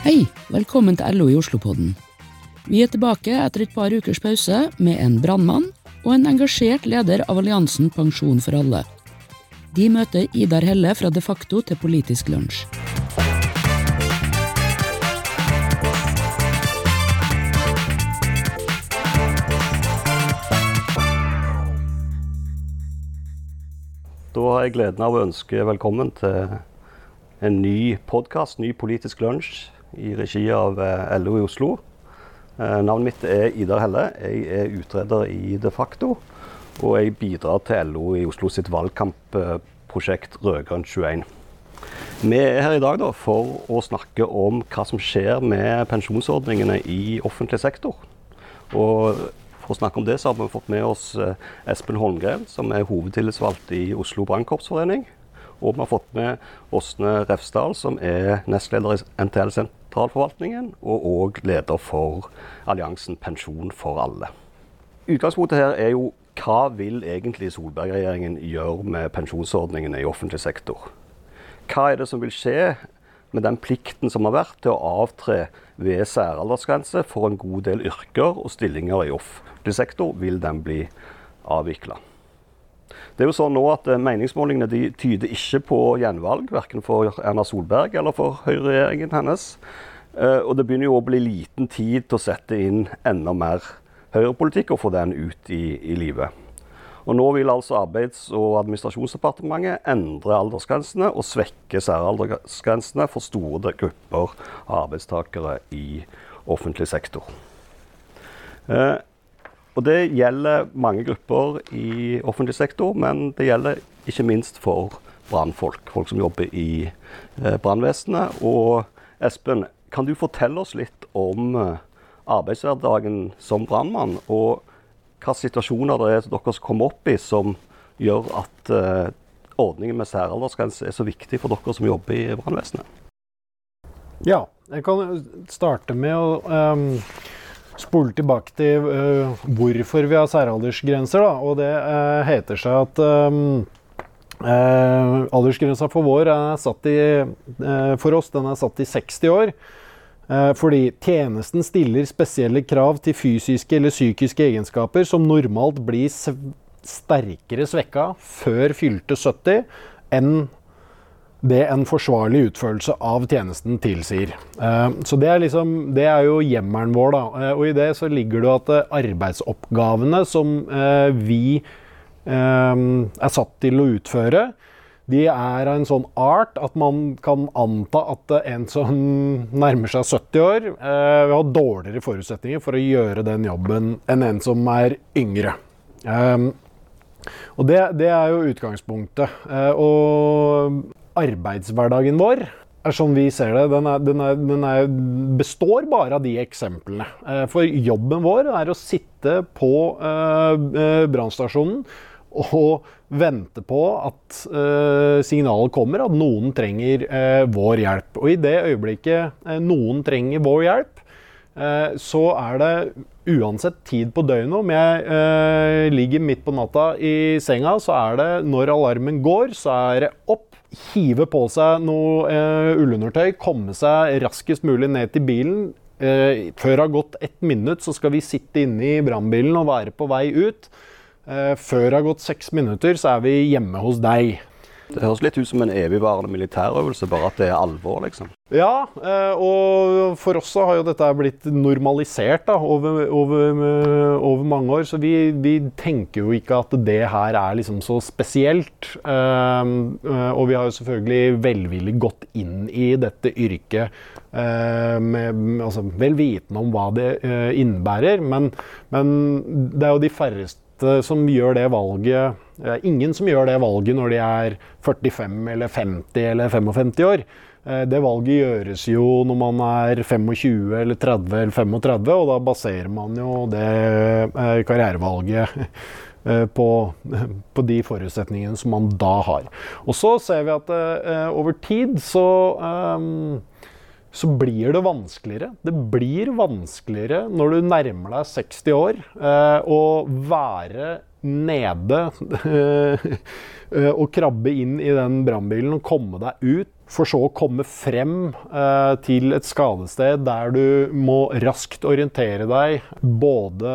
Hei, velkommen til LO i Oslo-podden. Vi er tilbake etter et par ukers pause med en brannmann og en engasjert leder av alliansen Pensjon for alle. De møter Idar Helle fra De facto til Politisk lunsj. Da har jeg gleden av å ønske velkommen til en ny podkast, ny politisk lunsj, i regi av eh, LO i Oslo. Eh, navnet mitt er Idar Helle. Jeg er utreder i De facto. Og jeg bidrar til LO i Oslo sitt valgkampprosjekt Rødgrønn 21. Vi er her i dag da, for å snakke om hva som skjer med pensjonsordningene i offentlig sektor. Og for å snakke om det, så har vi fått med oss eh, Espen Holmgren, som er hovedtillitsvalgt i Oslo brannkorpsforening. Og vi har fått med Åsne Refsdal, som er nestleder i NTL sentralforvaltningen, og òg leder for alliansen Pensjon for alle. Utgangspunktet her er jo hva vil egentlig Solberg-regjeringen gjøre med pensjonsordningene i offentlig sektor? Hva er det som vil skje med den plikten som har vært til å avtre ved særaldersgrense for en god del yrker og stillinger i offentlig sektor, vil den bli avvikla. Det er jo sånn nå at eh, Meningsmålingene de tyder ikke på gjenvalg, verken for Erna Solberg eller for høyreregjeringen hennes. Eh, og det begynner jo å bli liten tid til å sette inn enda mer høyrepolitikk og få den ut i, i livet. Og Nå vil altså Arbeids- og administrasjonsdepartementet endre aldersgrensene og svekke særaldersgrensene for store grupper arbeidstakere i offentlig sektor. Eh, og Det gjelder mange grupper i offentlig sektor, men det gjelder ikke minst for brannfolk. Folk som jobber i eh, brannvesenet. Og Espen, kan du fortelle oss litt om eh, arbeidshverdagen som brannmann? Og hvilke situasjoner det er dere kommer opp i som gjør at uh, ordningen med særaldersgrense er så viktig for dere som jobber i brannvesenet? Ja, jeg kan starte med å um, spole tilbake til uh, hvorfor vi har særaldersgrenser. Da. Og det uh, heter seg at um, aldersgrensa for vår er satt i, for oss den er satt i 60 år. Fordi tjenesten stiller spesielle krav til fysiske eller psykiske egenskaper som normalt blir sterkere svekka før fylte 70 enn det en forsvarlig utførelse av tjenesten tilsier. Eh, så det er, liksom, det er jo hjemmelen vår, da. Eh, og i det så ligger det at arbeidsoppgavene som vi er satt til å utføre, de er av en sånn art at man kan anta at en som nærmer seg 70 år, eh, vil ha dårligere forutsetninger for å gjøre den jobben enn en som er yngre. Og det, det, er jo utgangspunktet. Og arbeidshverdagen vår er sånn vi ser det, den, er, den, er, den er, består bare av de eksemplene. Uh, for jobben vår er å sitte på uh, brannstasjonen og vente på at uh, signalet kommer, at noen trenger uh, vår hjelp. Og i det øyeblikket uh, noen trenger vår hjelp, så er det uansett tid på døgnet. Om jeg ligger midt på natta i senga, så er det når alarmen går, så er det opp. Hive på seg noe ullundertøy, komme seg raskest mulig ned til bilen. før det har gått ett minutt, så skal vi sitte inne i brannbilen og være på vei ut. Eh, før det har gått seks minutter, så er vi hjemme hos deg. Det høres litt ut som en evigvarende militærøvelse, bare at det er alvor, liksom. Ja, eh, og for oss så har jo dette blitt normalisert da, over, over, over mange år. Så vi, vi, tenker jo ikke at det her er liksom så spesielt. Eh, og vi har jo selvfølgelig velvillig gått inn i dette yrket med altså, vel vitende om hva det innebærer. Men, men det er jo de færreste som gjør det valget det er Ingen som gjør det valget når de er 45 eller 50 eller 55 år. Eh, det valget gjøres jo når man er 25 eller 30 eller 35, og da baserer man jo det eh, karrierevalget eh, på, på de forutsetningene som man da har. Og så ser vi at over tid så så blir det vanskeligere. Det blir vanskeligere når du nærmer deg 60 år, å være nede eh, og krabbe inn i den brannbilen og komme deg ut for så å komme frem eh, til et skadested der du må raskt orientere deg. Både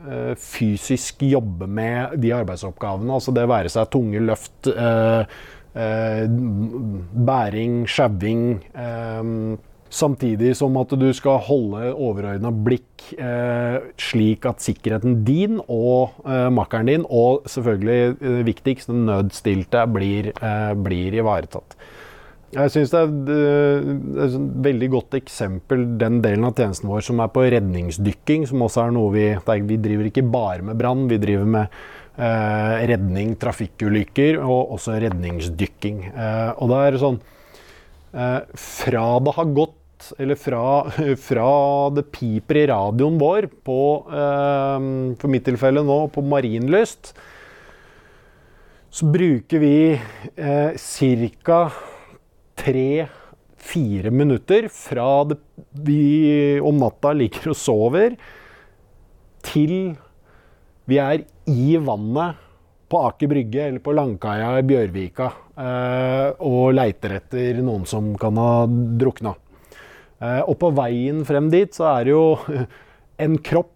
eh, fysisk jobbe med de arbeidsoppgavene, altså det være seg tunge løft, bæring, sjauing Samtidig som at du skal holde overordna blikk eh, slik at sikkerheten din og eh, makkeren din, og selvfølgelig eh, viktigst den nødstilte, blir, eh, blir ivaretatt. Jeg syns det, det, er et veldig godt eksempel, den delen av tjenesten vår som er på redningsdykking, som også er noe vi Vi driver ikke bare med brann, vi driver med eh, redning, trafikkulykker og også redningsdykking. Eh, og det er sånn Fra det har gått eller fra, fra, det piper i radioen vår på, eh, for mitt tilfelle nå, på Marienlyst, så bruker vi eh, ca. tre-fire minutter fra det, vi om natta ligger og sover, til vi er i vannet på Aker Brygge eller på Langkaia i Bjørvika eh, og leiter etter noen som kan ha drukna. Eh, og på veien frem dit så er det jo en kropp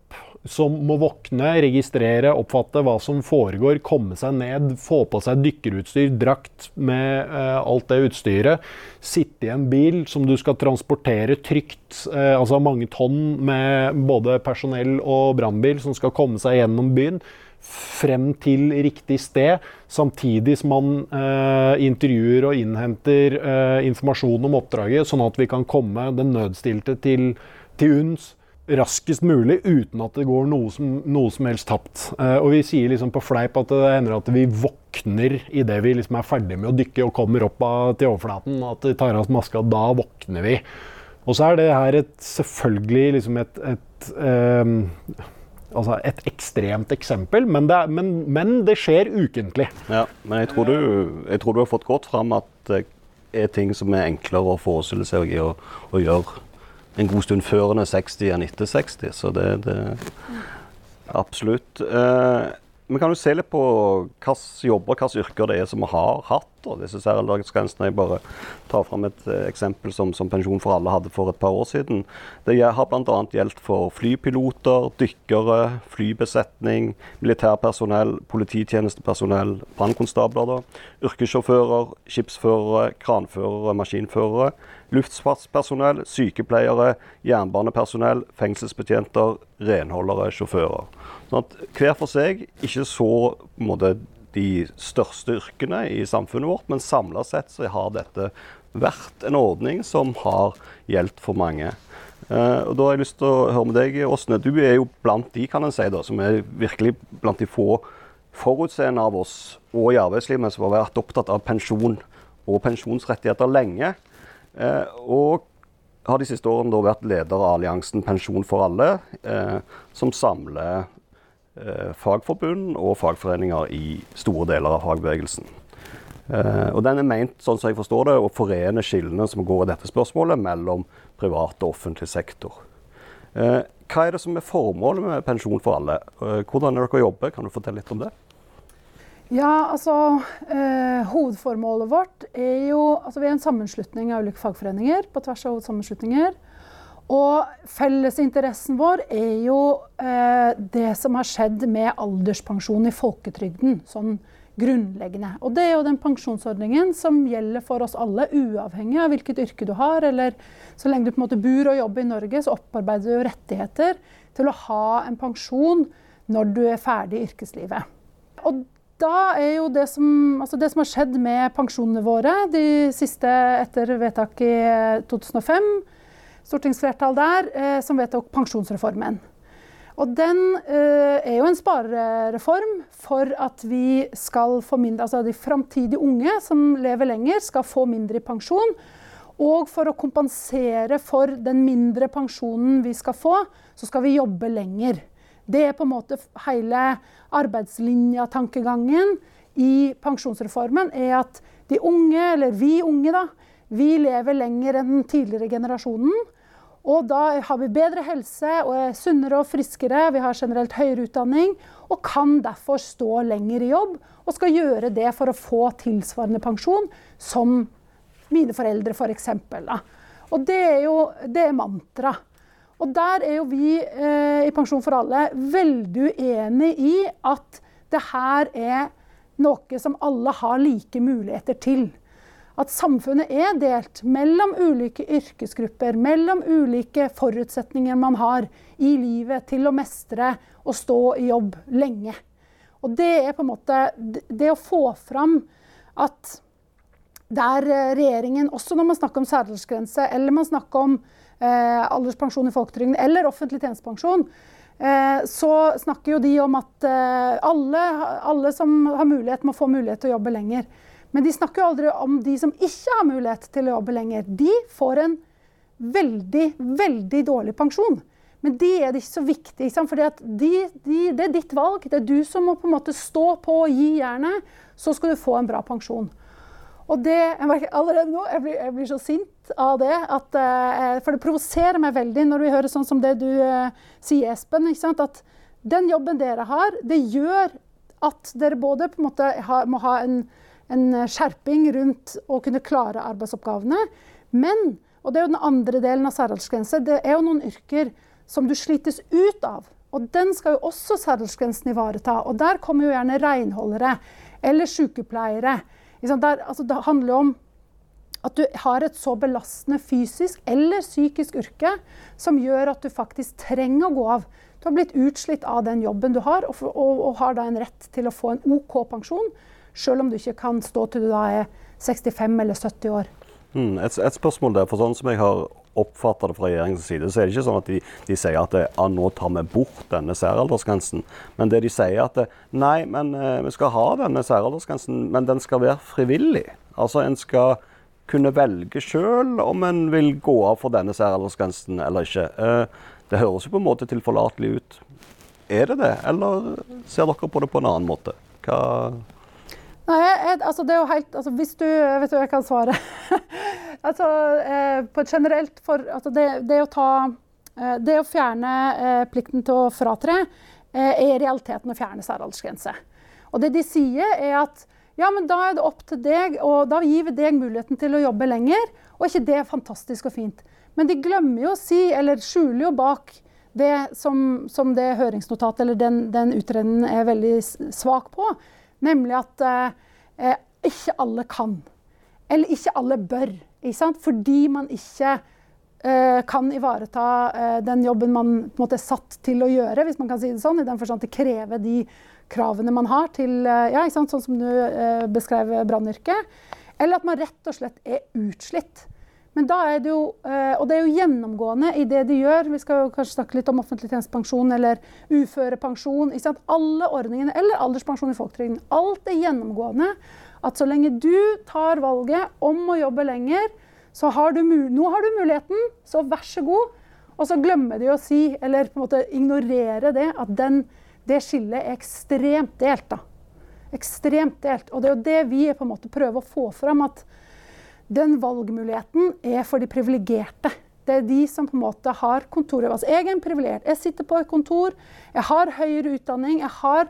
som må våkne, registrere, oppfatte hva som foregår, komme seg ned, få på seg dykkerutstyr, drakt med uh, alt det utstyret. Sitte i en bil som du skal transportere trygt, uh, altså mange tonn med både personell og brannbil som skal komme seg gjennom byen frem til riktig sted, samtidig som man eh, intervjuer og innhenter eh, informasjon om oppdraget, sånn at vi kan komme den nødstilte til, til unns raskest mulig uten at det går noe som, noe som helst tapt. Eh, og vi sier liksom på fleip at det hender at vi våkner idet vi liksom er ferdig med å dykke og kommer opp av, til overflaten. At vi tar av oss maska, da våkner vi. Og så er det her et, selvfølgelig liksom et, et um, altså et ekstremt eksempel, men det, men, men det, skjer ukentlig. Ja, men jeg tror, du, jeg tror, du, har fått godt fram at det er ting som er enklere å forestille seg å, å gjøre en god stund før en er 60 enn etter 60. Så det, det Absolutt. Eh, men kan du se litt på hvilke jobber hvilke yrker det er som vi har hatt. Og disse særaldersgrensene. Jeg bare tar fram et eh, eksempel som, som, Pensjon for alle hadde for et par år siden. Det har bl.a. gjeldt for flypiloter, dykkere, flybesetning, militærpersonell, polititjenestepersonell, brannkonstabler, yrkessjåfører, skipsførere, kranførere, maskinførere, luftfartspersonell, sykepleiere, jernbanepersonell, fengselsbetjenter, renholdere, sjåfører. Sånn at hver for seg ikke så måte, de største yrkene i samfunnet vårt, men samla sett så har dette vært en ordning som har gjeldt for mange. Uh, og da har jeg lyst til å høre med deg, Åsne. Du er jo blant de kan en si da, som er virkelig blant de få forutseende av oss og i arbeidslivet som har vært opptatt av pensjon og pensjonsrettigheter lenge. Uh, og har de siste årene vært leder av alliansen Pensjon for alle, uh, som samler fagforbund og fagforeninger i store deler av fagbevegelsen. Eh, og Den er ment sånn som jeg forstår det, å forene skillene som går i dette spørsmålet mellom privat og offentlig sektor. Eh, hva er det som er formålet med Pensjon for alle? Hvordan er dere jobber? Kan du fortelle litt om det? Ja, altså eh, Hovedformålet vårt er jo altså Vi er en sammenslutning av ulike fagforeninger på tvers av hovedsammenslutninger. Og fellesinteressen vår er jo eh, det som har skjedd med alderspensjon i folketrygden. Sånn grunnleggende. Og det er jo den pensjonsordningen som gjelder for oss alle, uavhengig av hvilket yrke du har. Eller så lenge du på en måte bor og jobber i Norge, så opparbeider du jo rettigheter til å ha en pensjon når du er ferdig i yrkeslivet. Og da er jo det som, altså det som har skjedd med pensjonene våre de siste etter vedtak i 2005 stortingsflertall der eh, som vedtok pensjonsreformen. Og den eh, er jo en sparereform for at vi skal få mindre Altså de framtidige unge som lever lenger, skal få mindre i pensjon. Og for å kompensere for den mindre pensjonen vi skal få, så skal vi jobbe lenger. Det er på en måte hele arbeidslinja-tankegangen i pensjonsreformen. er at de unge, eller vi unge, da, vi lever lenger enn den tidligere generasjonen. Og da har vi bedre helse og er sunnere og friskere, vi har generelt høyere utdanning og kan derfor stå lenger i jobb og skal gjøre det for å få tilsvarende pensjon som mine foreldre, f.eks. For og det er jo det er mantra. Og der er jo vi eh, i Pensjon for alle veldig uenig i at det her er noe som alle har like muligheter til. At samfunnet er delt mellom ulike yrkesgrupper, mellom ulike forutsetninger man har i livet til å mestre og stå i jobb lenge. Og det er på en måte det å få fram at der eh, regjeringen, også når man snakker om særaldersgrense, eller man snakker om eh, alderspensjon i folketrygden, eller offentlig tjenestepensjon, eh, så snakker jo de om at eh, alle, alle, som har mulighet, må få mulighet til å jobbe lenger. Men de snakker jo aldri om de som ikke har mulighet til å jobbe lenger. De får en veldig, veldig dårlig pensjon. Men det er det ikke så viktig. For de, de, det er ditt valg. Det er du som må på en måte stå på og gi jernet. Så skal du få en bra pensjon. Og det, jeg merker allerede nå, jeg blir, jeg blir så sint av det. At, uh, for det provoserer meg veldig når vi hører sånn som det du uh, sier, Espen. At den jobben dere har, det gjør at dere både på en måte må ha en, en, skjerping rundt å kunne klare arbeidsoppgavene. Men, og det er jo den andre delen av særaldersgrense, det er jo noen yrker som du slites ut av. Og den skal jo også særaldersgrensen ivareta. Og der kommer jo gjerne renholdere eller sykepleiere der, altså, det handler om at du har et så belastende fysisk eller psykisk yrke som gjør at du faktisk trenger å gå av. Du har blitt utslitt av den jobben du har, og, og, og har da en rett til å få en OK pensjon, selv om du ikke kan stå til du da er 65 eller 70 år. Mm, et, et, spørsmål der, for sånn som jeg har oppfatta det fra regjeringens side, så er det ikke sånn at de, de sier at det, ah, nå tar vi bort denne særaldersgrensen. Men det de sier at det, nei, men eh, vi skal ha denne særaldersgrensen, men den skal være frivillig. Altså en skal kunne velge sjøl om en vil gå av for denne særaldersgrensen eller ikke. Eh, det høres jo på en måte tilforlatelig ut. Er det det, eller ser dere på det på en annen måte? Hva Nei, jeg, altså det er jo helt altså Hvis du Vet du, jeg kan svare. altså, eh, på et generelt for altså det, det, å ta eh, Det å fjerne eh, plikten til å fratre eh, er i realiteten å fjerne særaldersgrense. Og det de sier, er at ja, men da er det opp til deg, og da gir vi deg muligheten til å jobbe lenger. Og ikke det er fantastisk og fint. Men de glemmer jo å si, eller skjuler jo bak det som, som det høringsnotatet eller den, den utredningen er veldig svak på Nemlig at eh, eh, ikke alle kan. Eller ikke alle bør. Ikke Fordi man ikke eh, kan ivareta eh, den jobben man måte, er satt til å gjøre, hvis man kan si det sånn. I den forstand at det krever de kravene man har til eh, ja, Sånn som du eh, beskrev brannyrket. Eller at man rett og slett er utslitt. Men da er det jo, eh, og det er jo gjennomgående i det de gjør. Vi skal jo kanskje snakke litt om offentlig tjenestepensjon eller uførepensjon. Alle ordningene, eller alderspensjon i folketrygden. Alt er gjennomgående. At så lenge du tar valget om å jobbe lenger, så har du, nå har du muligheten, så vær så god. Og så glemmer de å si, eller på en måte ignorere det, at den, det skillet er ekstremt delt. da. Ekstremt delt. Og det er jo det vi på en måte prøver å få fram. at den valgmuligheten er for de privilegerte. Det er de som på en måte har kontoret. Altså, jeg er en privilegert. Jeg sitter på et kontor, jeg har høyere utdanning, jeg har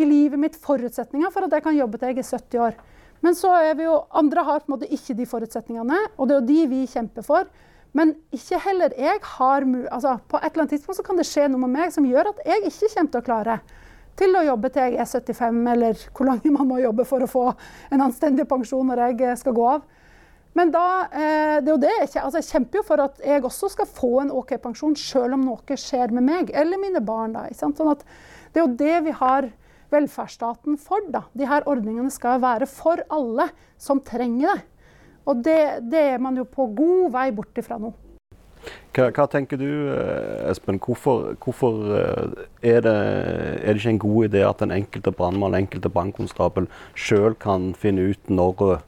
i livet mitt forutsetninger for at jeg kan jobbe til jeg er 70 år. Men så er vi jo, andre har på en måte ikke de forutsetningene, og det er jo de vi kjemper for. Men ikke heller jeg har altså På et eller annet tidspunkt så kan det skje noe med meg som gjør at jeg ikke kommer til å klare til å jobbe til jeg er 75, eller hvor lenge man må jobbe for å få en anstendig pensjon når jeg skal gå av. Men da, eh, det er jo det altså jeg kjemper jo for at jeg også skal få en OK pensjon, selv om noe skjer med meg eller mine barn. Da, sånn det er jo det vi har velferdsstaten for. Da. De her ordningene skal være for alle som trenger det. Og det, det er man jo på god vei bort ifra nå. Hva, hva, tenker du, eh, Espen? Hvorfor, hvorfor eh, er, det, er, det, ikke en god idé at den enkelte brannmann, enkelte brannkonstabel, sjøl kan finne ut når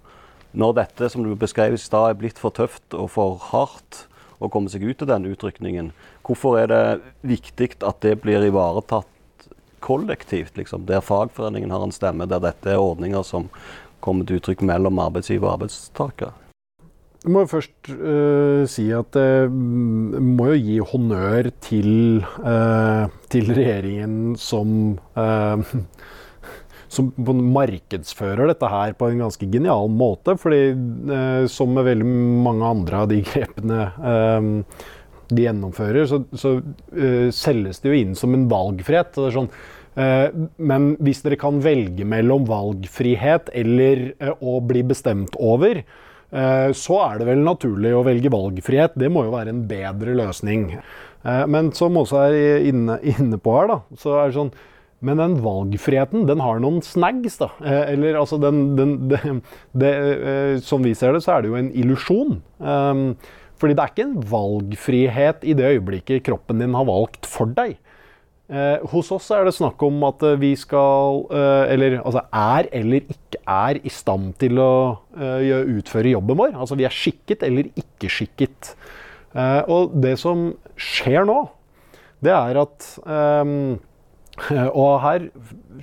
når dette som du beskrev i stad, er blitt for tøft og for hardt å komme seg ut av den utrykningen, hvorfor er det viktig at det blir ivaretatt kollektivt, liksom, der fagforeningen har en stemme, der dette er ordninger som kommer til uttrykk mellom arbeidsgiver og arbeidstaker? Jeg må først uh, si at jeg uh, må jo gi honnør til, uh, til regjeringen som som markedsfører dette her på en ganske genial måte. fordi eh, som med veldig mange andre av de grepene eh, de gjennomfører, så, så eh, selges det jo inn som en valgfrihet. Det er sånn, uh, men hvis dere kan velge mellom valgfrihet eller uh, å bli bestemt over, så er det vel naturlig å velge valgfrihet. Det må jo være en bedre løsning. men som også er inne, inne på her, da, så er det sånn men den valgfriheten, den har noen snags, da. Eller altså den, den det, det, Som vi ser det, så er det jo en illusjon. Um, fordi det er ikke en valgfrihet i det øyeblikket kroppen din har valgt for deg. Eh, hos oss er det snakk om at vi skal eh, Eller altså er eller ikke er i stand til å eh, utføre jobben vår. Altså vi er skikket eller ikke skikket. Eh, og det som skjer nå, det er at eh, Og her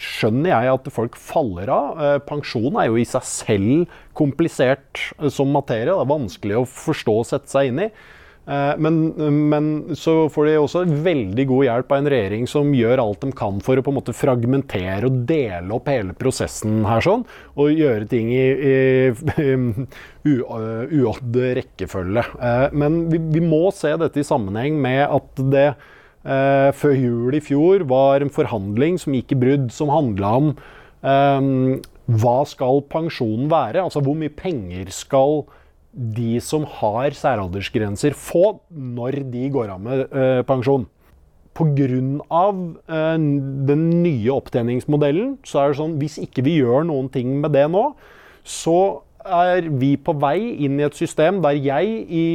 skjønner jeg at folk faller av. Eh, pensjon er jo i seg selv komplisert eh, som materie. Det er vanskelig å forstå og sette seg inn i. Eh, men, men, så får de også veldig god hjelp av en regjering som gjør alt de kan for å på en måte fragmentere og dele opp hele prosessen her sånn, og gjøre ting i, i uodd rekkefølge. Men vi, vi må se dette i sammenheng med at det eh, før jul i fjor var en forhandling som gikk i brudd, som handla om eh, hva skal pensjonen være? Altså hvor mye penger skal de som har særaldersgrenser få når de går av med eh, pensjon? Pga. Eh, den nye opptjeningsmodellen så er det sånn hvis ikke vi gjør noen ting med det nå, så er vi på vei inn i et system der jeg i,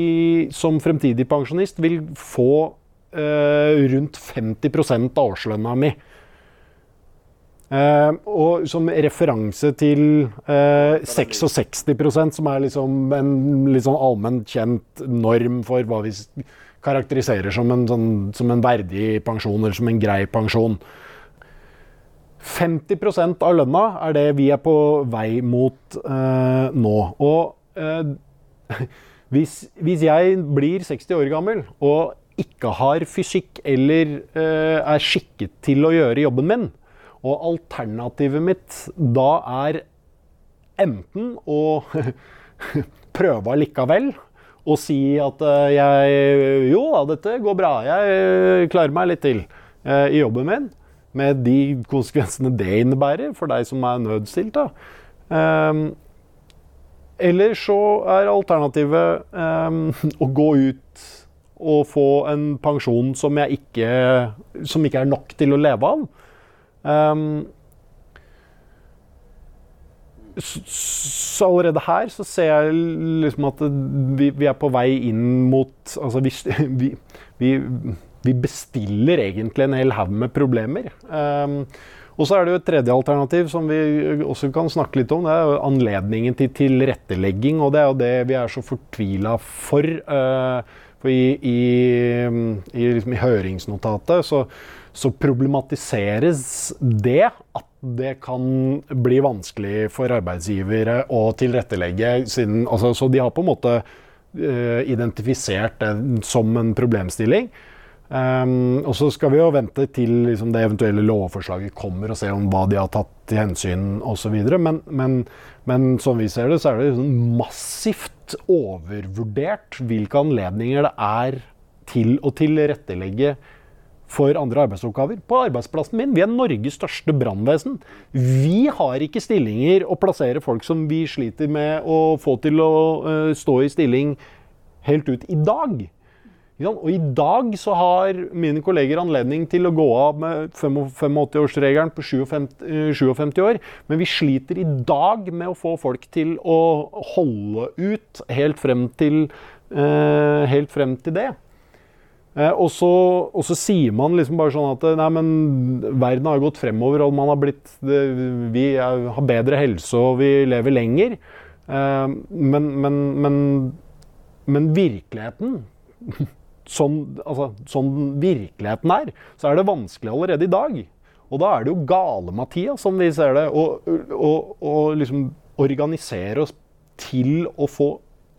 som fremtidig pensjonist vil få rundt 50 av årslønna mi. Uh, og som referanse til uh, eh, 66% som er liksom en litt sånn allment kjent norm for hva vi karakteriserer som en, sånn, som en verdig pensjon, eller som en grei pensjon. 50% av lønna er det vi er på vei mot uh, nå. Og hvis, hvis jeg blir 60 år gammel og ikke har fysikk eller uh, er skikket til å gjøre jobben min. Og alternativet mitt da er enten å prøve allikevel og si at uh, jeg Jo da, dette går bra. Jeg klarer meg litt til i jobben min. Med de konsekvensene det innebærer for deg som er nødstilt. da. Um, eller så er alternativet um, å gå ut å få en pensjon som, ikke, som ikke er nok til å leve av. Um, så allerede her så ser jeg liksom at vi, vi er på vei inn mot Altså vi, vi, vi bestiller egentlig en hel haug med problemer. Um, og så er det jo et tredje alternativ som vi også kan snakke litt om. Det er anledningen til tilrettelegging, og det er jo det vi er så fortvila for. Uh, for i, i, i, liksom i høringsnotatet så, så, problematiseres det at det kan bli vanskelig for arbeidsgivere å tilrettelegge siden altså, Så de har på en måte uh, identifisert det som en problemstilling. Um, og så skal vi jo vente til liksom, det eventuelle lovforslaget kommer, og se om hva de har tatt til hensyn osv. Men, men, men som vi ser det, så er det liksom massivt overvurdert hvilke anledninger det er til å tilrettelegge for andre arbeidsoppgaver. På arbeidsplassen min, vi er Norges største brannvesen. Vi har ikke stillinger å plassere folk som vi sliter med å få til å uh, stå i stilling helt ut i dag. Og i dag så har mine kolleger anledning til å gå av med 85-årsregelen på 57, 57 eh, år. Men vi sliter i dag med å få folk til å holde ut helt frem til, uh, helt frem til det. Uh, og, så, og, så, sier man liksom bare sånn at nei, men verden har gått fremover, og man har blitt Vi har bedre helse, og vi lever lenger. Men, men, men, men virkeligheten sånn, altså, sånn virkeligheten er, så er det vanskelig allerede i dag. Og da er det jo gale-Mathias, som vi ser det, å liksom organisere oss til å få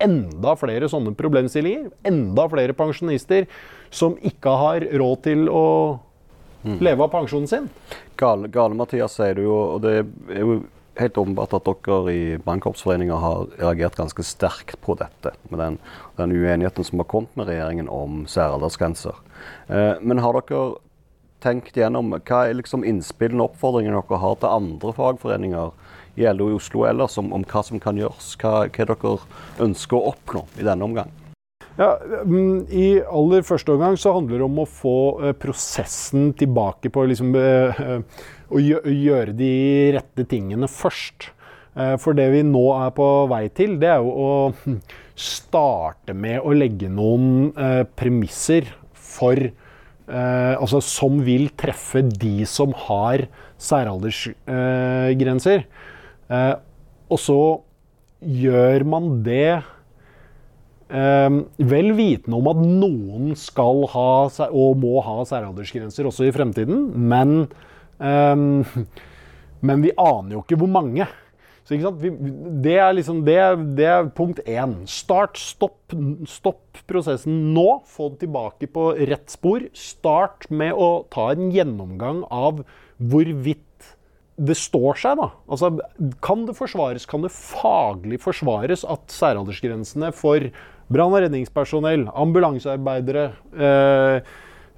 enda flere sånne problemstillinger. Enda flere pensjonister som ikke har råd til å Mm. Leve av pensjonen sin. Gale, gale sier du jo, og det er jo helt åpenbart at dere i Bankkorpsforeninga har reagert ganske sterkt på dette, med den, den uenigheten som har kommet med regjeringen om særaldersgrenser. Eh, men har dere tenkt gjennom hva er liksom innspillene og oppfordringene dere har til andre fagforeninger i LO i Oslo ellers om, om hva som kan gjøres? Hva, hva dere ønsker å oppnå i denne omgang? Ja, mm, I aller første omgang så handler det om å få eh, prosessen tilbake på liksom, eh, eh, å gjøre de rette tingene først. For det vi nå er på vei til, det er jo å hm, starte med å legge noen premisser for Altså som vil treffe de som har særaldersgrenser. Og så gjør man det vel vitende om at noen skal ha og må ha særaldersgrenser også i fremtiden. Men, um, men vi aner jo ikke hvor mange. Så, vi, det, er liksom, det, det, er punkt én. Start, stopp, stopp prosessen nå. Få det tilbake på rett spor. Start med å ta en gjennomgang av hvorvidt det står seg, da. Altså, kan det forsvares, kan det faglig forsvares at særaldersgrensene for brann- og redningspersonell, ambulansearbeidere, eh,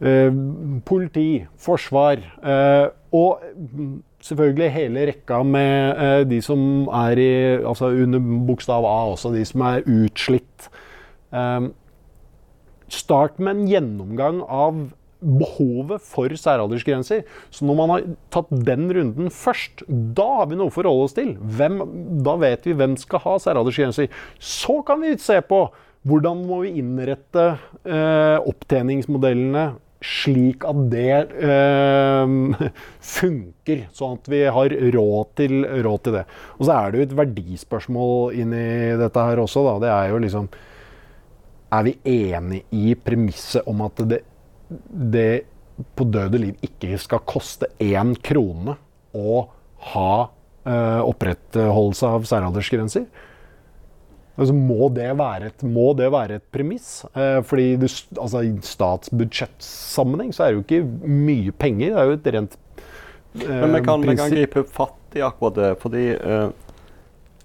eh, politi, forsvar eh, og selvfølgelig hele rekka med eh, de som er i, altså under bokstav A også, de som er utslitt. Eh, start med en gjennomgang av behovet for særaldersgrenser. Så når man har tatt den runden først, da har vi noe å forholde oss til. Hvem, da vet vi hvem skal ha særaldersgrenser. Så kan vi se på hvordan må vi innrette eh, opptjeningsmodellene slik at det eh, funker, sånn at vi har råd til, råd til, det. Og så er det jo et verdispørsmål inni dette her også. Da. Det er jo liksom Er vi enig i premisset om at det, det på døde liv ikke skal koste én krone å ha eh, opprettholdelse av særaldersgrenser? Altså, må, det et, må, det være et, premiss? Eh, fordi det, altså, I statsbudsjettsammenheng så er det jo ikke mye penger. Det er jo et rent eh, Men vi kan, vi kan, gripe fatt i akkurat det. fordi eh,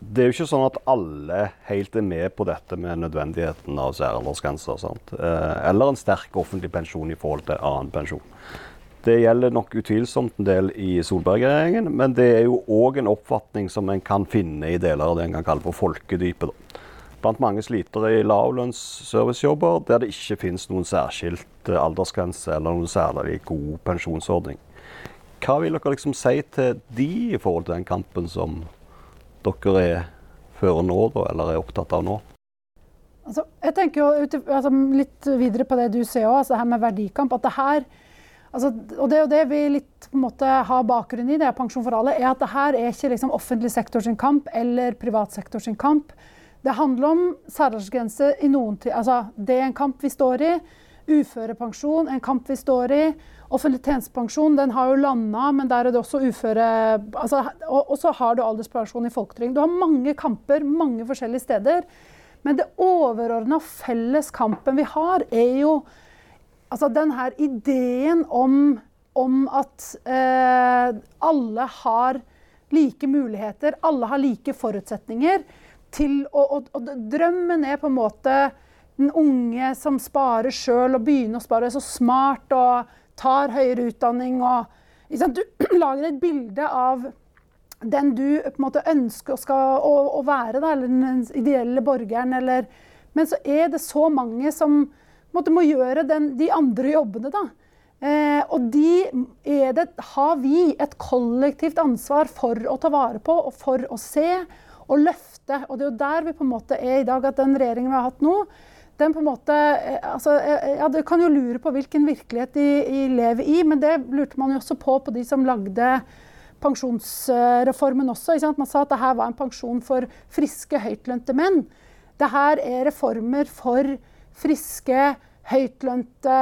det er jo ikke sånn at alle helt er med på dette med nødvendigheten av særaldersgrenser. Eh, eller en sterk offentlig pensjon i forhold til annen pensjon. Det gjelder nok utvilsomt en del i Solberg-regjeringen, men det er jo òg en oppfatning som en kan finne i deler av det en kan kalle for folkedypet. Blant mange slitere i lavlønns-servicejobber der det ikke finnes noen særskilt eh, aldersgrense eller noen særlig god pensjonsordning. Hva vil dere liksom si til de i forhold til den kampen som dere er fører nå, da, eller er opptatt av nå? Altså, jeg tenker jo altså, litt videre på det du ser òg, altså det her med verdikamp. at det her Altså, og det er det vi litt på en måte har bakgrunn i, det er Pensjon for alle, er at det her er ikke liksom offentlig sektor sin kamp eller privat sektor sin kamp. Det handler om særaldersgrense i noen tid. Altså, det er en kamp vi står i. Uførepensjon, en kamp vi står i. Offentlig tjenestepensjon den har jo landa, men der er det også uføre altså, og, og, så har du alderspensjon i folketrygd. Du har mange kamper mange forskjellige steder. Men det overordna felles kampen vi har, er jo altså den ideen om, om at eh, alle har like muligheter, alle har like forutsetninger til å Drømmen er på en måte den unge som sparer sjøl og begynner å spare så smart og tar høyere utdanning og Du lager et bilde av den du på en måte ønsker skal, å, å være, da, eller den ideelle borgeren. Eller, men så er det så mange som måte, må gjøre den, de andre jobbene. da. Eh, og de det, har vi et kollektivt ansvar for å ta vare på og for å se og løfte. Og det er jo der vi på en måte er i dag, at den regjeringen vi har hatt nå, den på en måte, eh, altså, eh, ja, Du kan jo lure på hvilken virkelighet de, de, lever i, men det lurte man jo også på på de som lagde pensjonsreformen også. Man sa at dette var en pensjon for friske, høytlønte menn. Dette er reformer for friske, høytlønte,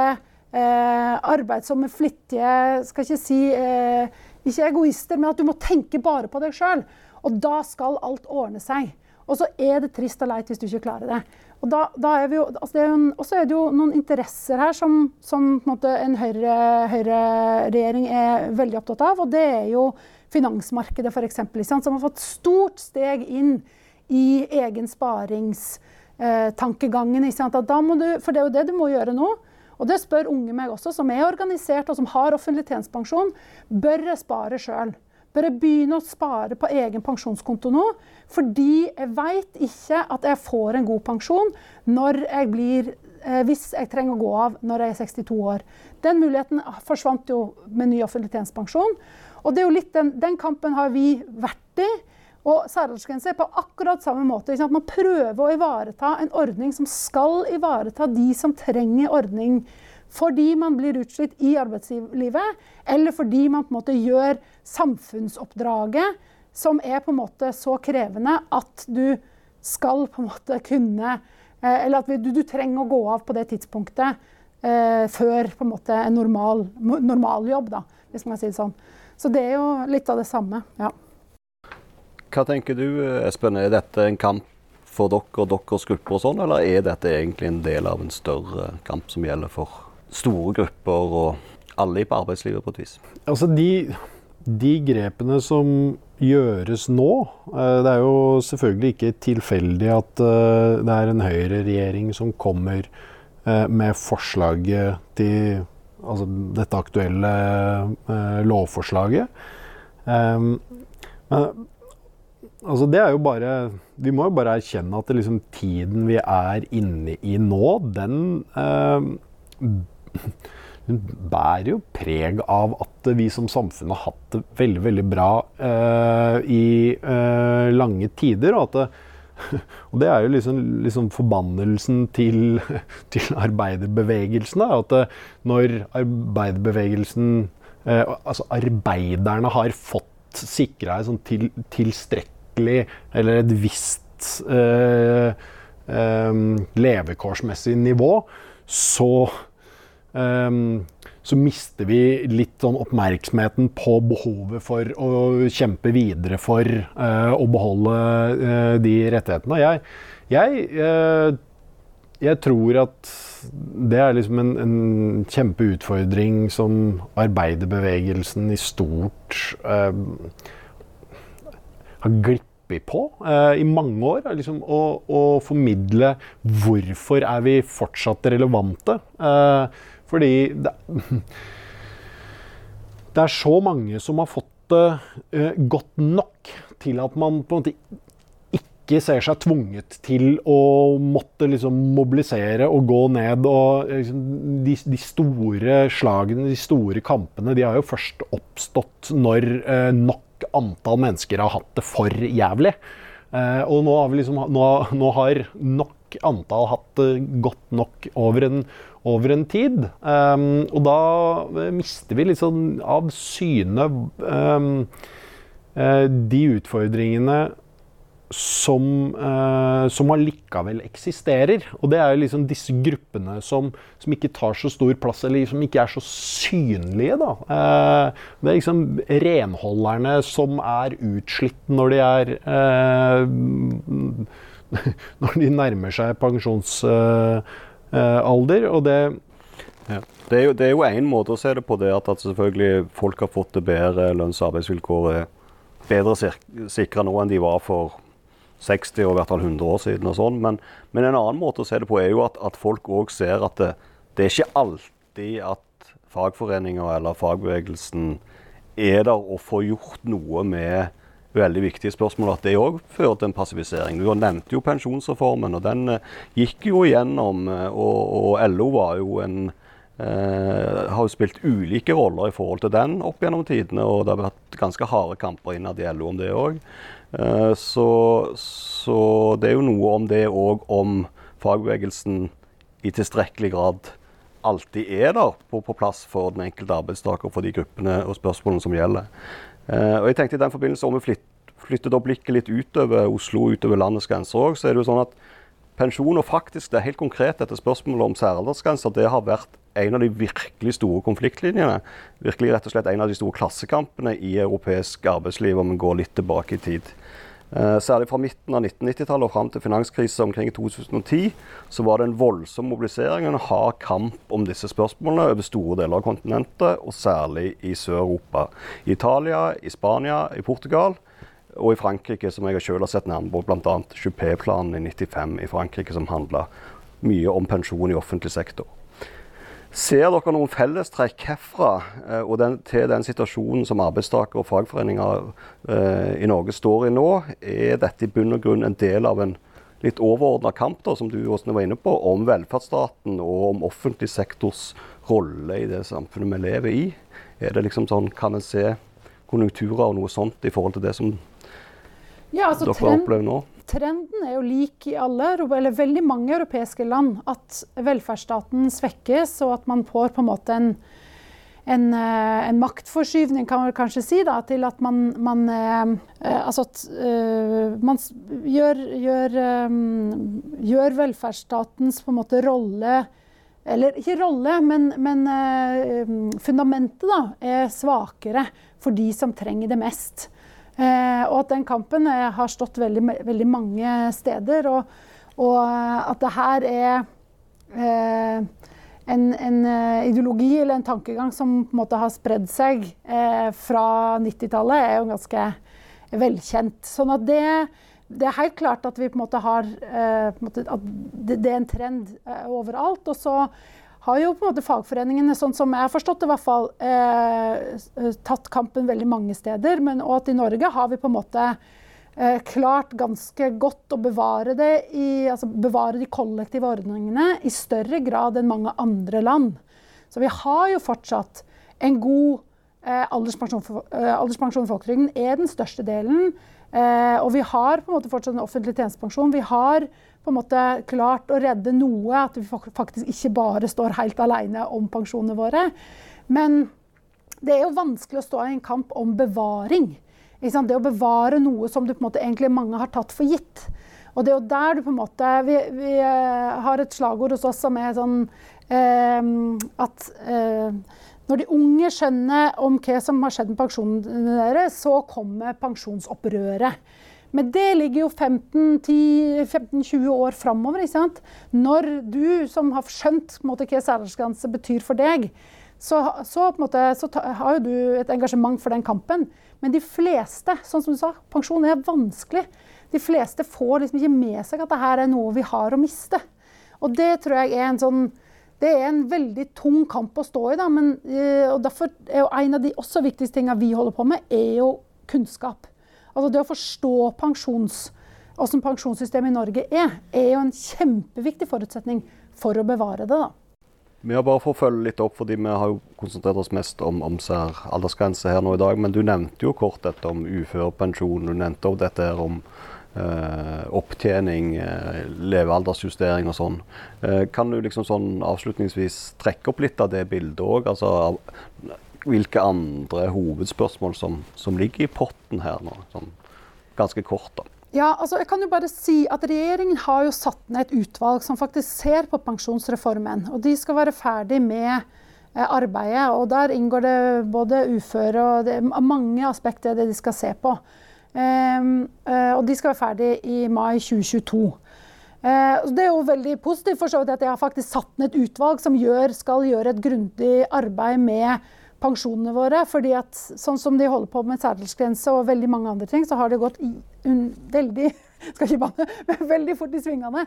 eh, arbeidsomme, flittige Skal ikke si eh, Ikke egoister, men at du må tenke bare på deg sjøl. Og da skal alt ordne seg. Og så er det trist og leit hvis du ikke klarer det. Og da, da er jo, altså så er det jo noen interesser her som, som en, en høyreregjering Høyre er veldig opptatt av. Og det er jo finansmarkedet, f.eks., som har fått stort steg inn i egen sparingstankegangen. Eh, for det er jo det du må gjøre nå. Og det spør unge meg også, som er organisert og som har offentlig tjenestepensjon. Bør jeg spare sjøl? Jeg begynne å spare på egen pensjonskonto nå? Fordi jeg veit ikke at jeg får en god pensjon jeg blir, eh, hvis jeg trenger å gå av når jeg er 62 år. Den muligheten forsvant jo med ny offentlig tjenestepensjon. Og den, den kampen har vi vært i. Og særaldersgrense på akkurat samme måte. At man prøver å ivareta en ordning som skal ivareta de som trenger ordning fordi man blir utslitt i arbeidslivet, eller fordi man på en måte gjør samfunnsoppdraget som er på en måte så krevende at du skal på en måte kunne eh, Eller at du, du trenger å gå av på det tidspunktet eh, før på en måte en normal, jobb, da, hvis man kan si det sånn. Så det er jo litt av det samme. ja. Hva tenker du, Espen? Er dette en kamp for dere og deres grupper, og sånn, eller er dette egentlig en del av en større kamp som gjelder for store grupper og alle på arbeidslivet på et vis? Altså de, de grepene som gjøres nå eh, Det er jo selvfølgelig ikke tilfeldig at eh, det er en høyreregjering som kommer eh, med forslaget til altså dette aktuelle lovforslaget. Men Altså det er jo bare Vi må jo bare erkjenne at liksom, tiden vi er inne i nå, den eh, bærer jo preg av at vi som samfunn har hatt det veldig, veldig bra eh, i eh, lange tider. Og, det, og det er jo liksom, liksom forbannelsen til, til arbeiderbevegelsen. Da, at eh, når arbeiderbevegelsen eh, Altså arbeiderne har fått sikra et sånn til, tilstrekkelig eller et visst eh, eh, levekårsmessig nivå, så så mister vi litt sånn oppmerksomheten på behovet for å kjempe videre for eh, å beholde eh, de rettighetene. Jeg, jeg, eh, jeg, tror at det er liksom en, en kjempeutfordring som arbeiderbevegelsen i stort har glippet på eh, i mange år. Liksom, å, å, formidle hvorfor er vi fortsatt relevante. Eh, fordi det, det, er så mange som har fått det eh, godt nok til at man på en måte ikke ser seg tvunget til å måtte liksom mobilisere og gå ned. og liksom, de, de, store slagene, de store kampene, de har jo først oppstått når eh, nok antall mennesker har hatt det for jævlig. Eh, og nå har, liksom, nå, nå har, nok antall hatt det godt nok over en, over en tid. Um, og da mister vi litt sånn av syne um, de utfordringene som, uh, som allikevel eksisterer. Og det er jo liksom disse gruppene som, som, ikke tar så stor plass, eller som ikke er så synlige. da. Uh, det er liksom renholderne som er utslitt når de er uh, Når de nærmer seg pensjonsalder. og det ja. Det er, jo, én måte å se det på, det at, at selvfølgelig folk har fått det bedre lønns- og arbeidsvilkår er bedre sikra nå enn de var for 60 og i hvert fall 100 år siden. og sånn. Men, men, en annen måte å se det på er jo at, at folk òg ser at det, det, er ikke alltid at fagforeninger eller fagbevegelsen er der og får gjort noe med veldig viktige spørsmål. At det òg fører til en passivisering. Du nevnte jo pensjonsreformen, og den uh, gikk jo igjennom. Uh, og, og, LO var jo en eh, har jo spilt ulike roller i forhold til den opp gjennom tidene. Og det har vært ganske harde kamper innad i LO om det òg. Eh, så, så, det er jo noe om det òg om fagbevegelsen i tilstrekkelig grad alltid er der på, på, plass for den enkelte arbeidstaker for de gruppene og spørsmålene som gjelder. Eh, og jeg tenkte i den forbindelse Om vi flytt, flyttet opp blikket litt utover Oslo, utover landets grenser òg, så er det jo sånn at pensjon og faktisk det helt konkret dette spørsmålet om særaldersgrenser, det har vært en av de virkelig store konfliktlinjene. Virkelig rett og slett en av de store klassekampene i europeisk arbeidsliv, om vi går litt tilbake i tid. Eh, særlig fra midten av 1990-tallet og fram til finanskrisen omkring 2010 så var det en voldsom mobilisering og en hard kamp om disse spørsmålene over store deler av kontinentet, og særlig i Sør-Europa. I Italia, i Spania, i Portugal og i Frankrike, som jeg selv har sett nærmere på, bl.a. Juppé-planen i 95 i Frankrike, som handla mye om pensjon i offentlig sektor. Ser dere noen fellestrekk herfra eh, og den, til den situasjonen som arbeidstakere og fagforeninger eh, i Norge står i nå? Er dette i bunn og grunn en del av en litt overordna kamp da, som du også var inne på, om velferdsstaten og om offentlig sektors rolle i det samfunnet vi lever i? Er det liksom sånn, Kan en se konjunkturer og noe sånt i forhold til det som ja, altså, dere opplever nå? Trenden er jo lik i alle, eller veldig mange europeiske land. At velferdsstaten svekkes, og at man får på en måte en, en, eh, en maktforskyvning, kan man kanskje si, da, til at man, man eh, eh Altså at man gjør, gjør, gjør, velferdsstatens på en måte rolle Eller ikke rolle, men, men uh, fundamentet da, er svakere for de som trenger det mest. Eh, og at den kampen eh, har stått veldig, veldig mange steder. Og, og, eh, at det her er eh, en, en, ideologi eller en tankegang som på en måte har spredd seg eh, fra 90-tallet, er jo ganske velkjent. Sånn at det, det, er helt klart at vi på en måte har eh, en måte, At det, det, er en trend overalt. Og så har jo på en måte fagforeningene, sånn som jeg har forstått det, i hvert fall, eh, tatt kampen veldig mange steder. Men og at i Norge har vi på en måte eh, klart ganske godt å bevare i, altså bevare de kollektive ordningene i større grad enn mange andre land. Så vi har jo fortsatt en god eh, alderspensjon. For, eh, alderspensjon folketrygden er den største delen. Eh, og vi har på en måte fortsatt en offentlig tjenestepensjon. Vi har på en måte klart å redde noe. At vi faktisk ikke bare står helt alene om pensjonene våre. Men det er jo vanskelig å stå i en kamp om bevaring. Det å bevare noe som du på en måte egentlig mange har tatt for gitt. Og det er jo der du på en måte Vi, vi uh, har et slagord hos oss som er sånn eh, at eh, når de unge skjønner om hva som har skjedd med pensjonene deres, så kommer pensjonsopprøret. Men det ligger jo 15-20 år framover. Når du som har skjønt måte, hva særaldersgrense betyr for deg, så, så, måte, så har jo du et engasjement for den kampen. Men de fleste, sånn som du sa, pensjon er vanskelig. De fleste får liksom ikke med seg at dette er noe vi har å miste. Og det tror jeg er en sånn det er en veldig tung kamp å stå i. Da, men, eh, og derfor er jo En av de også viktigste tingene vi holder på med, er jo kunnskap. Altså det å forstå pensjons, hvordan pensjonssystemet i Norge er, er jo en kjempeviktig forutsetning for å bevare det. da. Vi har bare for å følge litt opp, fordi vi har jo konsentrert oss mest om, om aldersgrense her nå i dag. Men du nevnte jo kort dette om uførepensjon. Du nevnte også dette her om eh, opptjening, eh, levealdersjustering og sånn. Eh, kan du liksom sånn avslutningsvis trekke opp litt av det bildet òg? Altså, hvilke andre hovedspørsmål som, som, ligger i potten her nå? Sånn, ganske kort, da. Ja, altså jeg kan jo bare si at Regjeringen har jo satt ned et utvalg som faktisk ser på pensjonsreformen. og De skal være ferdig med eh, arbeidet. og Der inngår det både uføre og det er mange aspekter det de skal se på. Um, og de skal være ferdig i mai 2022. Uh, det er jo veldig positivt for så vidt at jeg har faktisk satt ned et utvalg som gjør, skal gjøre et grundig arbeid med pensjonene våre. fordi at sånn som de holder på med særdelsgrense og veldig mange andre ting, så har det gått veldig skal ikke banne, veldig fort i svingene.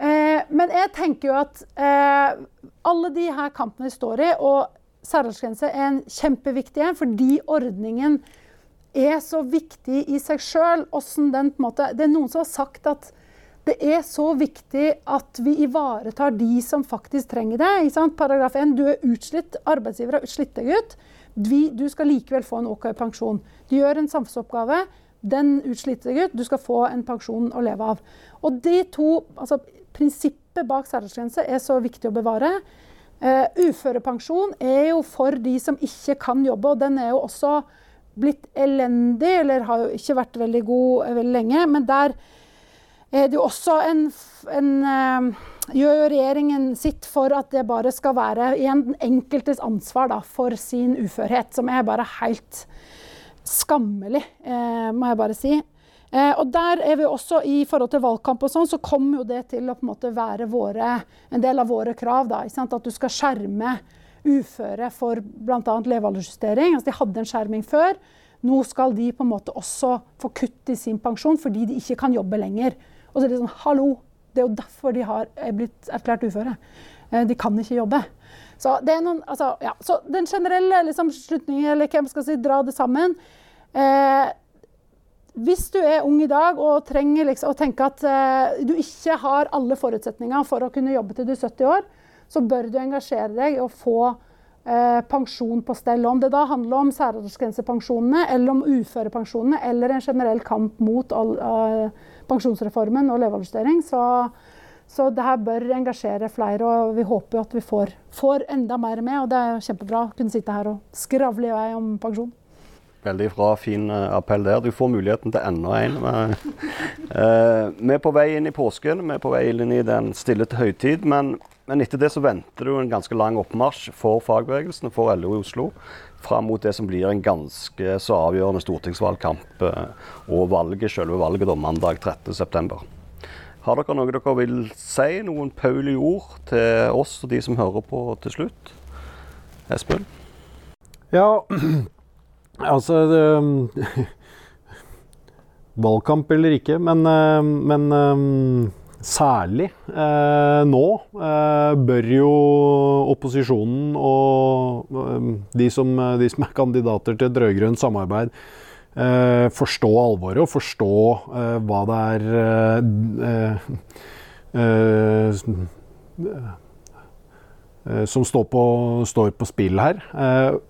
Eh, men jeg tenker jo at eh, alle de her kampene vi står i, og særaldersgrense er en kjempeviktig en fordi ordningen er så viktig i seg sjøl. Det er noen som har sagt at det er så viktig at vi ivaretar de som faktisk trenger det. Paragraf 1. Du er utslitt. Arbeidsgiver har slitt deg ut. Du skal likevel få en OK pensjon. Du gjør en samfunnsoppgave. Den utslitte deg ut. Du skal få en pensjon å leve av. Og de to, altså Prinsippet bak særaldersgrense er så viktig å bevare. Uh, uførepensjon er jo for de som ikke kan jobbe, og den er jo også blitt elendig, eller har jo ikke vært veldig god eh, veldig lenge. Men der er det jo også en, en uh, Gjør regjeringen sitt for at det bare skal være igjen den enkeltes ansvar da, for sin uførhet, som er bare helt skammelig, uh, må jeg bare si. Eh, og der er vi også I forhold til valgkamp og sånn, så kommer jo det til å på en måte være våre, en del av våre krav. Da, At du skal skjerme uføre for bl.a. levealdersjustering. Altså, de hadde en skjerming før. Nå skal de på en måte også få kutt i sin pensjon fordi de ikke kan jobbe lenger. Og så er det sånn, hallo, det er jo derfor de har, er blitt erklært uføre. Eh, de kan ikke jobbe. Så, noen, altså, ja. så den generelle liksom, slutningen, eller hvem skal si, dra det sammen eh, Hvis du er ung i dag og trenger liksom, å tenker at eh, du ikke har alle forutsetninger for å kunne jobbe til du er 70 år, så bør du engasjere deg i å få eh, pensjon på stell. Om det da handler om særaldersgrensepensjonene eller om uførepensjonene eller en generell kamp mot all, uh, pensjonsreformen og levealdersjustering, så, så det her bør engasjere flere. Og vi håper jo at vi får, får enda mer med. Og det er kjempebra å kunne sitte her og skravle i vei om pensjon. Veldig bra, fin eh, appell der. Du får muligheten til enda en. Eh, vi er på vei inn i påsken, vi er på vei inn i den stille til høytid. Men, men etter det så venter du en ganske lang oppmarsj for fagbevegelsen og for LO i Oslo fram mot det som blir en ganske så avgjørende stortingsvalgkamp eh, og valget, selve valget da, mandag 13.9. Har dere noe dere vil si? Noen paulige ord til oss og de som hører på til slutt? Espen? Ja, Altså det, Valgkamp eller ikke, men, eh, men eh, særlig eh, nå eh, bør jo opposisjonen og de, som, de, som, er kandidater til et rød-grønt samarbeid, eh, forstå alvoret og forstå hva det er som står på, står på spill her.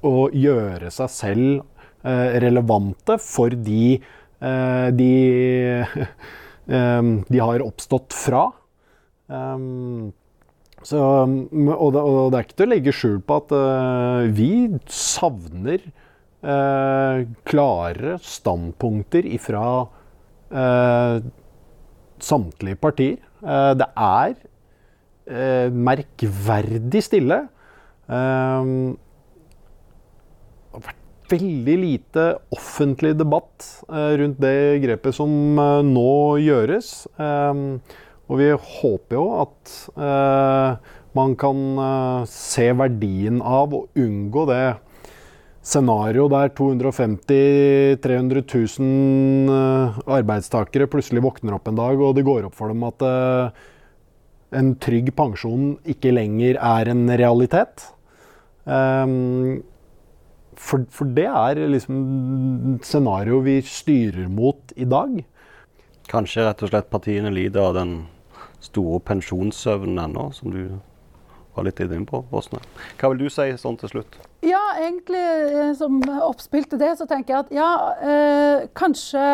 og gjøre seg selv relevante for de de, eh, de har oppstått fra. Så, og, det, er ikke til å legge skjul på at vi savner klare standpunkter ifra samtlige partier. det er merkverdig stille. Veldig lite offentlig debatt eh, rundt det grepet som eh, nå gjøres. Eh, og vi håper jo at man kan se verdien av å unngå det scenarioet der 250 300 000 arbeidstakere plutselig våkner opp en dag, og det går opp for dem at en trygg pensjon ikke lenger er en realitet. For, for, det er liksom scenarioet vi styrer mot i dag. Kanskje rett og slett partiene lider av den store pensjonssøvnen ennå, som du var litt inne på, Åsne. Hva vil du si sånn til slutt? Ja, egentlig eh, som oppspill til det, så tenker jeg at ja, eh, kanskje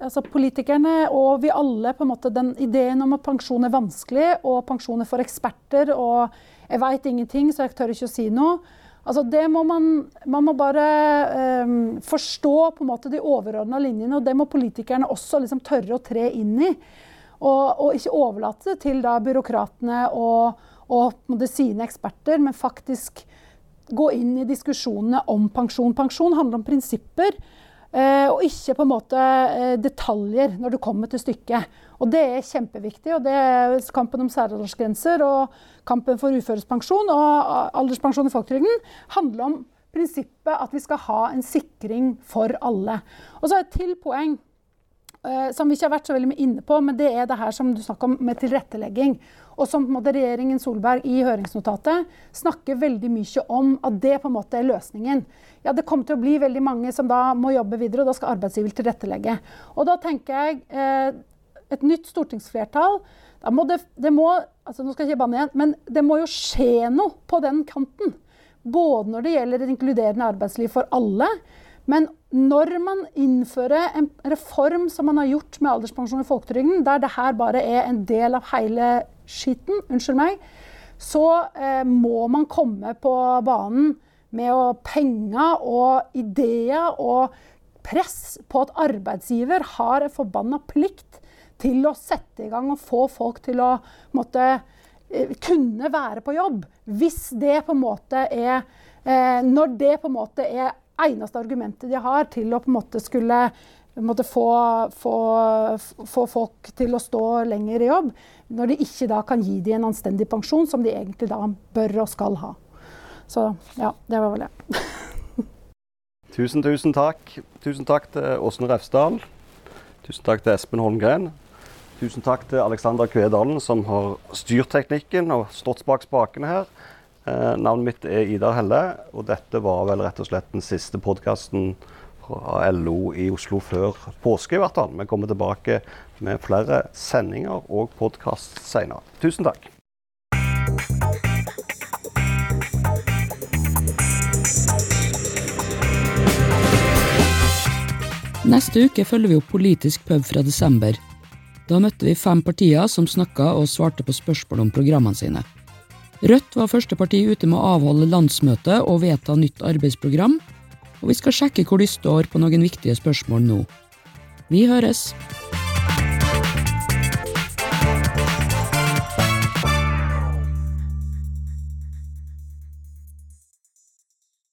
altså politikerne og vi alle på en måte Den ideen om at pensjon er vanskelig, og pensjon er for eksperter, og jeg veit ingenting, så jeg tør ikke å si noe. Altså det må man, man må bare um, forstå på en måte de overordna linjene, og det må politikerne også liksom tørre å tre inn i. Og, og ikke overlate det til da byråkratene og, og sine eksperter, men faktisk gå inn i diskusjonene om pensjon. Pensjon handler om prinsipper. Uh, og ikke på en måte uh, detaljer når du kommer til stykket. Og det er kjempeviktig. og det er Kampen om særaldersgrenser og kampen for uførespensjon og alderspensjon i folketrygden handler om prinsippet at vi skal ha en sikring for alle. Og så er et til poeng uh, som vi ikke har vært så veldig inne på, men det er det her som du snakker om med tilrettelegging. Og som regjeringen Solberg i høringsnotatet snakker veldig mye om at det på en måte er løsningen. Ja, Det kommer til å bli veldig mange som da må jobbe videre, og da skal arbeidsgiver tilrettelegge. Og da tenker jeg eh, et nytt stortingsflertall må det, det må, altså Nå skal jeg ikke banne igjen, men det må jo skje noe på den kanten. Både når det gjelder et inkluderende arbeidsliv for alle, men når man innfører en reform som man har gjort med alderspensjon i folketrygden, der det her bare er en del av hele skitten, unnskyld meg, så eh, må man komme på banen med penger og ideer og press på at arbeidsgiver har en forbanna plikt til å sette i gang og få folk til å måtte, eh, kunne være på jobb. Hvis det på en måte er eh, Når det på en måte er eneste argumentet de har til å på en måte skulle måtte få, få, få, folk til å stå lenger i jobb, når de ikke da kan gi dem en anstendig pensjon, som de egentlig da bør og skal ha. Så ja, det var vel det. tusen, tusen takk. Tusen takk til Åsne Refsdal. Tusen takk til Espen Holmgren. Tusen takk til Alexander Kvedalen, som har styrt teknikken og stått bak spakene her. Eh, navnet mitt er Idar Helle, og dette var vel rett og slett den siste podkasten fra LO i Oslo før påske, i hvert fall. Vi kommer tilbake med flere sendinger og podkast senere. Tusen takk. Neste uke følger vi opp politisk pub fra desember. Da møtte vi fem partier som snakka og svarte på spørsmål om programmene sine. Rødt var første parti ute med å avholde landsmøte og vedta nytt arbeidsprogram, og vi skal sjekke hvor de står på noen viktige spørsmål nå. Vi høres!